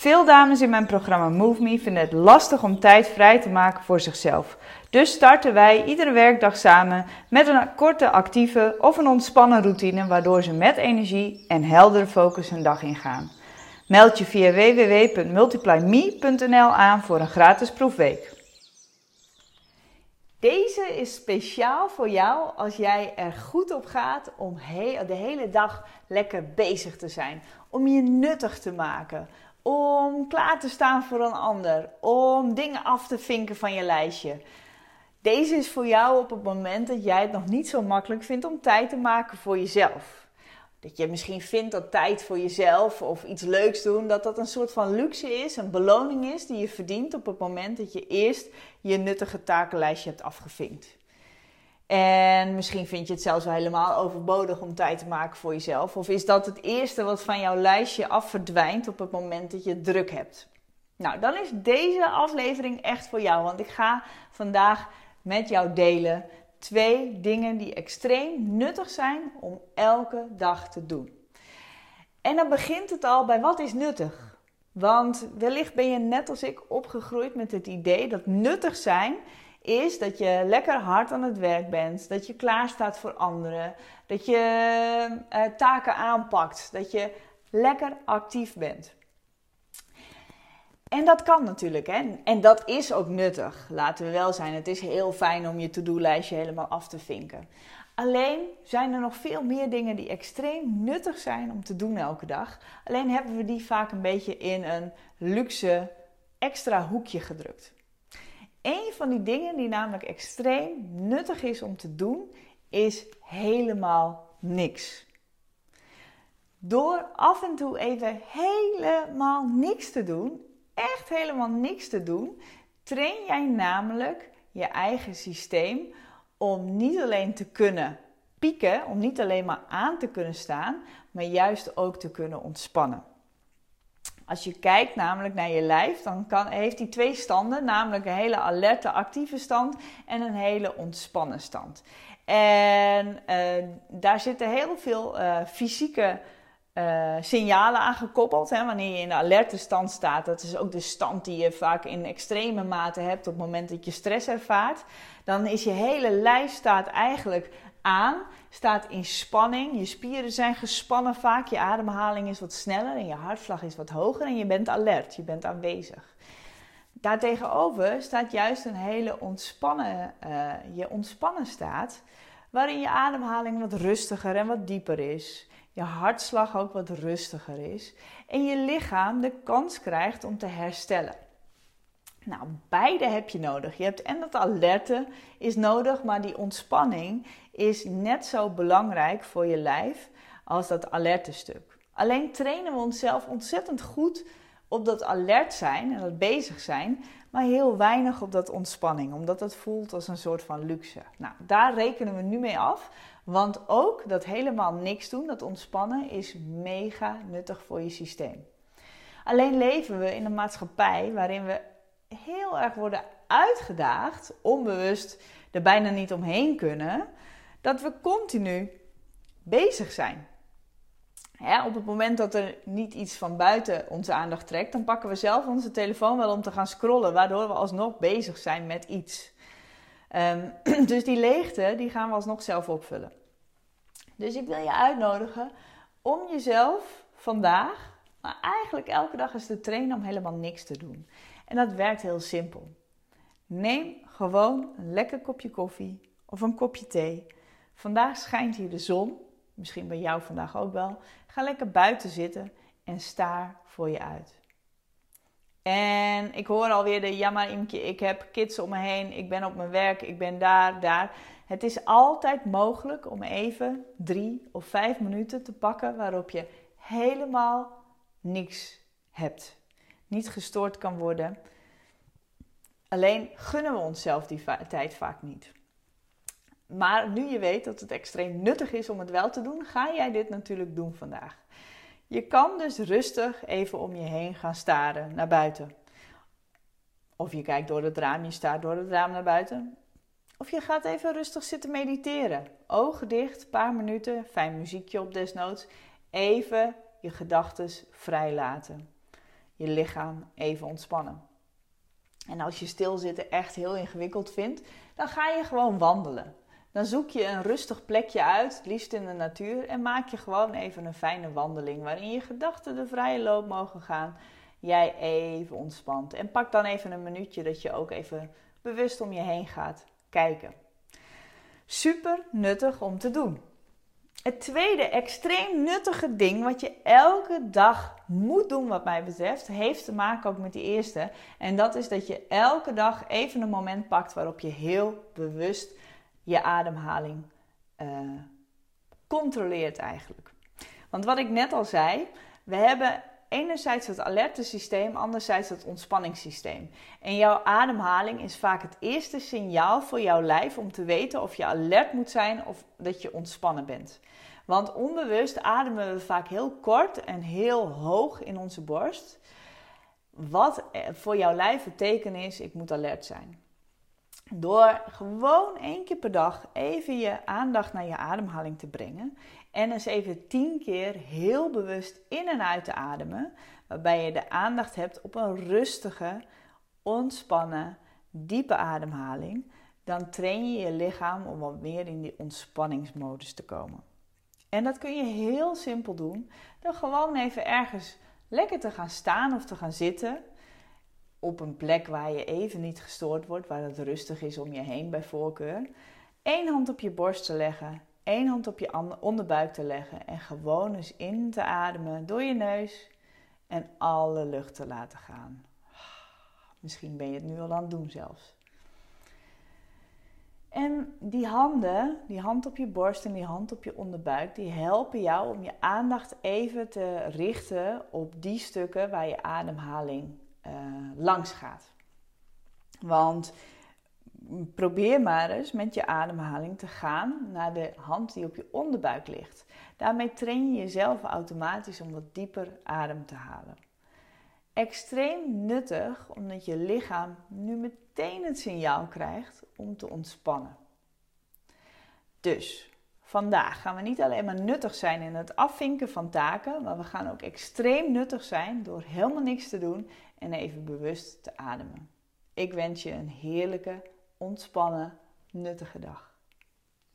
Veel dames in mijn programma Move Me vinden het lastig om tijd vrij te maken voor zichzelf. Dus starten wij iedere werkdag samen met een korte actieve of een ontspannen routine waardoor ze met energie en heldere focus hun dag ingaan. Meld je via www.multiplyme.nl aan voor een gratis proefweek. Deze is speciaal voor jou als jij er goed op gaat om de hele dag lekker bezig te zijn. Om je nuttig te maken. Om klaar te staan voor een ander. Om dingen af te vinken van je lijstje. Deze is voor jou op het moment dat jij het nog niet zo makkelijk vindt om tijd te maken voor jezelf. Dat je misschien vindt dat tijd voor jezelf of iets leuks doen, dat dat een soort van luxe is, een beloning is die je verdient op het moment dat je eerst je nuttige takenlijstje hebt afgevinkt. En misschien vind je het zelfs wel helemaal overbodig om tijd te maken voor jezelf. Of is dat het eerste wat van jouw lijstje afverdwijnt op het moment dat je druk hebt? Nou, dan is deze aflevering echt voor jou. Want ik ga vandaag met jou delen twee dingen die extreem nuttig zijn om elke dag te doen. En dan begint het al bij wat is nuttig? Want wellicht ben je net als ik opgegroeid met het idee dat nuttig zijn is dat je lekker hard aan het werk bent, dat je klaar staat voor anderen, dat je uh, taken aanpakt, dat je lekker actief bent. En dat kan natuurlijk, hè? En dat is ook nuttig. Laten we wel zijn. Het is heel fijn om je to-do-lijstje helemaal af te vinken. Alleen zijn er nog veel meer dingen die extreem nuttig zijn om te doen elke dag. Alleen hebben we die vaak een beetje in een luxe extra hoekje gedrukt. Een van die dingen die namelijk extreem nuttig is om te doen, is helemaal niks. Door af en toe even helemaal niks te doen, echt helemaal niks te doen, train jij namelijk je eigen systeem om niet alleen te kunnen pieken, om niet alleen maar aan te kunnen staan, maar juist ook te kunnen ontspannen. Als je kijkt namelijk naar je lijf, dan kan, heeft hij twee standen, namelijk een hele alerte actieve stand en een hele ontspannen stand. En uh, daar zitten heel veel uh, fysieke uh, signalen aan gekoppeld. Hè, wanneer je in de alerte stand staat, dat is ook de stand die je vaak in extreme mate hebt op het moment dat je stress ervaart. Dan is je hele lijf staat eigenlijk aan, staat in spanning. Je spieren zijn gespannen vaak, je ademhaling is wat sneller en je hartslag is wat hoger en je bent alert, je bent aanwezig. Daartegenover staat juist een hele ontspannen, uh, je ontspannen staat, waarin je ademhaling wat rustiger en wat dieper is je hartslag ook wat rustiger is en je lichaam de kans krijgt om te herstellen. Nou, beide heb je nodig. Je hebt en dat alerte is nodig, maar die ontspanning is net zo belangrijk voor je lijf als dat alerte stuk. Alleen trainen we onszelf ontzettend goed op dat alert zijn en dat bezig zijn, maar heel weinig op dat ontspanning, omdat het voelt als een soort van luxe. Nou, daar rekenen we nu mee af, want ook dat helemaal niks doen, dat ontspannen, is mega nuttig voor je systeem. Alleen leven we in een maatschappij waarin we heel erg worden uitgedaagd, onbewust er bijna niet omheen kunnen, dat we continu bezig zijn. op het moment dat er niet iets van buiten onze aandacht trekt, dan pakken we zelf onze telefoon wel om te gaan scrollen, waardoor we alsnog bezig zijn met iets. Ehm, dus die leegte, die gaan we alsnog zelf opvullen. Dus ik wil je uitnodigen om jezelf vandaag, maar eigenlijk elke dag eens te trainen om helemaal niks te doen. En dat werkt heel simpel. Neem gewoon een lekker kopje koffie of een kopje thee. Vandaag schijnt hier de zon, misschien bij jou vandaag ook wel. Ga lekker buiten zitten en staar voor je uit. En ik hoor alweer de ja maar Imke, ik heb kids om me heen, ik ben op mijn werk, ik ben daar, daar. Het is altijd mogelijk om even drie of vijf minuten te pakken waarop je helemaal niks hebt. Niet gestoord kan worden. Alleen gunnen we onszelf die tijd vaak niet. Maar nu je weet dat het extreem nuttig is om het wel te doen, ga jij dit natuurlijk doen vandaag. Je kan dus rustig even om je heen gaan staren naar buiten. Of je kijkt door het raam, je staat door het raam naar buiten. Of je gaat even rustig zitten mediteren. Ogen dicht, paar minuten, fijn muziekje op desnoods. Even je gedachten vrij laten. Je lichaam even ontspannen. En als je stilzitten echt heel ingewikkeld vindt, dan ga je gewoon wandelen. Dan zoek je een rustig plekje uit, liefst in de natuur, en maak je gewoon even een fijne wandeling waarin je gedachten de vrije loop mogen gaan. Jij even ontspant. En pak dan even een minuutje dat je ook even bewust om je heen gaat kijken. Super nuttig om te doen. Het tweede extreem nuttige ding wat je elke dag moet doen, wat mij betreft, heeft te maken ook met die eerste. En dat is dat je elke dag even een moment pakt waarop je heel bewust je ademhaling uh, controleert eigenlijk. Want wat ik net al zei, we hebben enerzijds het alerte systeem, anderzijds het ontspanningssysteem. En jouw ademhaling is vaak het eerste signaal voor jouw lijf om te weten of je alert moet zijn of dat je ontspannen bent. Want onbewust ademen we vaak heel kort en heel hoog in onze borst. Wat voor jouw lijf het teken is, ik moet alert zijn. Door gewoon één keer per dag even je aandacht naar je ademhaling te brengen. En eens even tien keer heel bewust in en uit te ademen. Waarbij je de aandacht hebt op een rustige, ontspannen, diepe ademhaling. Dan train je je lichaam om wat meer in die ontspanningsmodus te komen. En dat kun je heel simpel doen. Door gewoon even ergens lekker te gaan staan of te gaan zitten op een plek waar je even niet gestoord wordt, waar het rustig is om je heen bij voorkeur. Eén hand op je borst te leggen, één hand op je onderbuik te leggen en gewoon eens in te ademen door je neus en alle lucht te laten gaan. Misschien ben je het nu al aan het doen zelfs. En die handen, die hand op je borst en die hand op je onderbuik, die helpen jou om je aandacht even te richten op die stukken waar je ademhaling uh, langs gaat. Want probeer maar eens met je ademhaling te gaan naar de hand die op je onderbuik ligt. Daarmee train je jezelf automatisch om wat dieper adem te halen. Extreem nuttig omdat je lichaam nu meteen het signaal krijgt om te ontspannen. Dus vandaag gaan we niet alleen maar nuttig zijn in het afvinken van taken, maar we gaan ook extreem nuttig zijn door helemaal niks te doen en even bewust te ademen. Ik wens je een heerlijke, ontspannen, nuttige dag.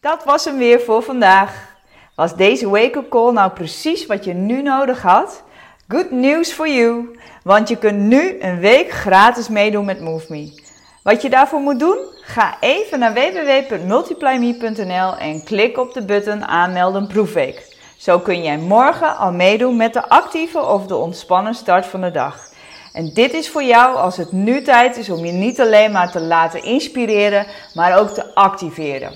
Dat was hem weer voor vandaag. Was deze wake-up call nou precies wat je nu nodig had? Good news for you, want je kunt nu een week gratis meedoen met MoveMe. Wat je daarvoor moet doen? Ga even naar www.multiplyme.nl en klik op de button aanmelden proefweek. Zo kun jij morgen al meedoen met de actieve of de ontspannen start van de dag. En dit is voor jou als het nu tijd is om je niet alleen maar te laten inspireren, maar ook te activeren.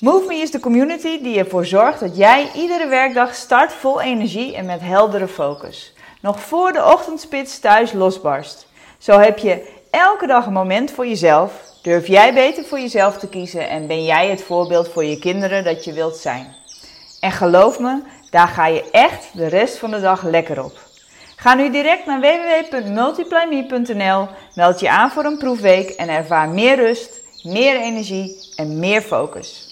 MoveMe is de community die ervoor zorgt dat jij iedere werkdag start vol energie en met heldere focus. Nog voor de ochtendspits thuis losbarst. Zo heb je elke dag een moment voor jezelf. Durf jij beter voor jezelf te kiezen en ben jij het voorbeeld voor je kinderen dat je wilt zijn. En geloof me, daar ga je echt de rest van de dag lekker op. Ga nu direct naar www.multiplyme.nl, meld je aan voor een proefweek en ervaar meer rust, meer energie en meer focus.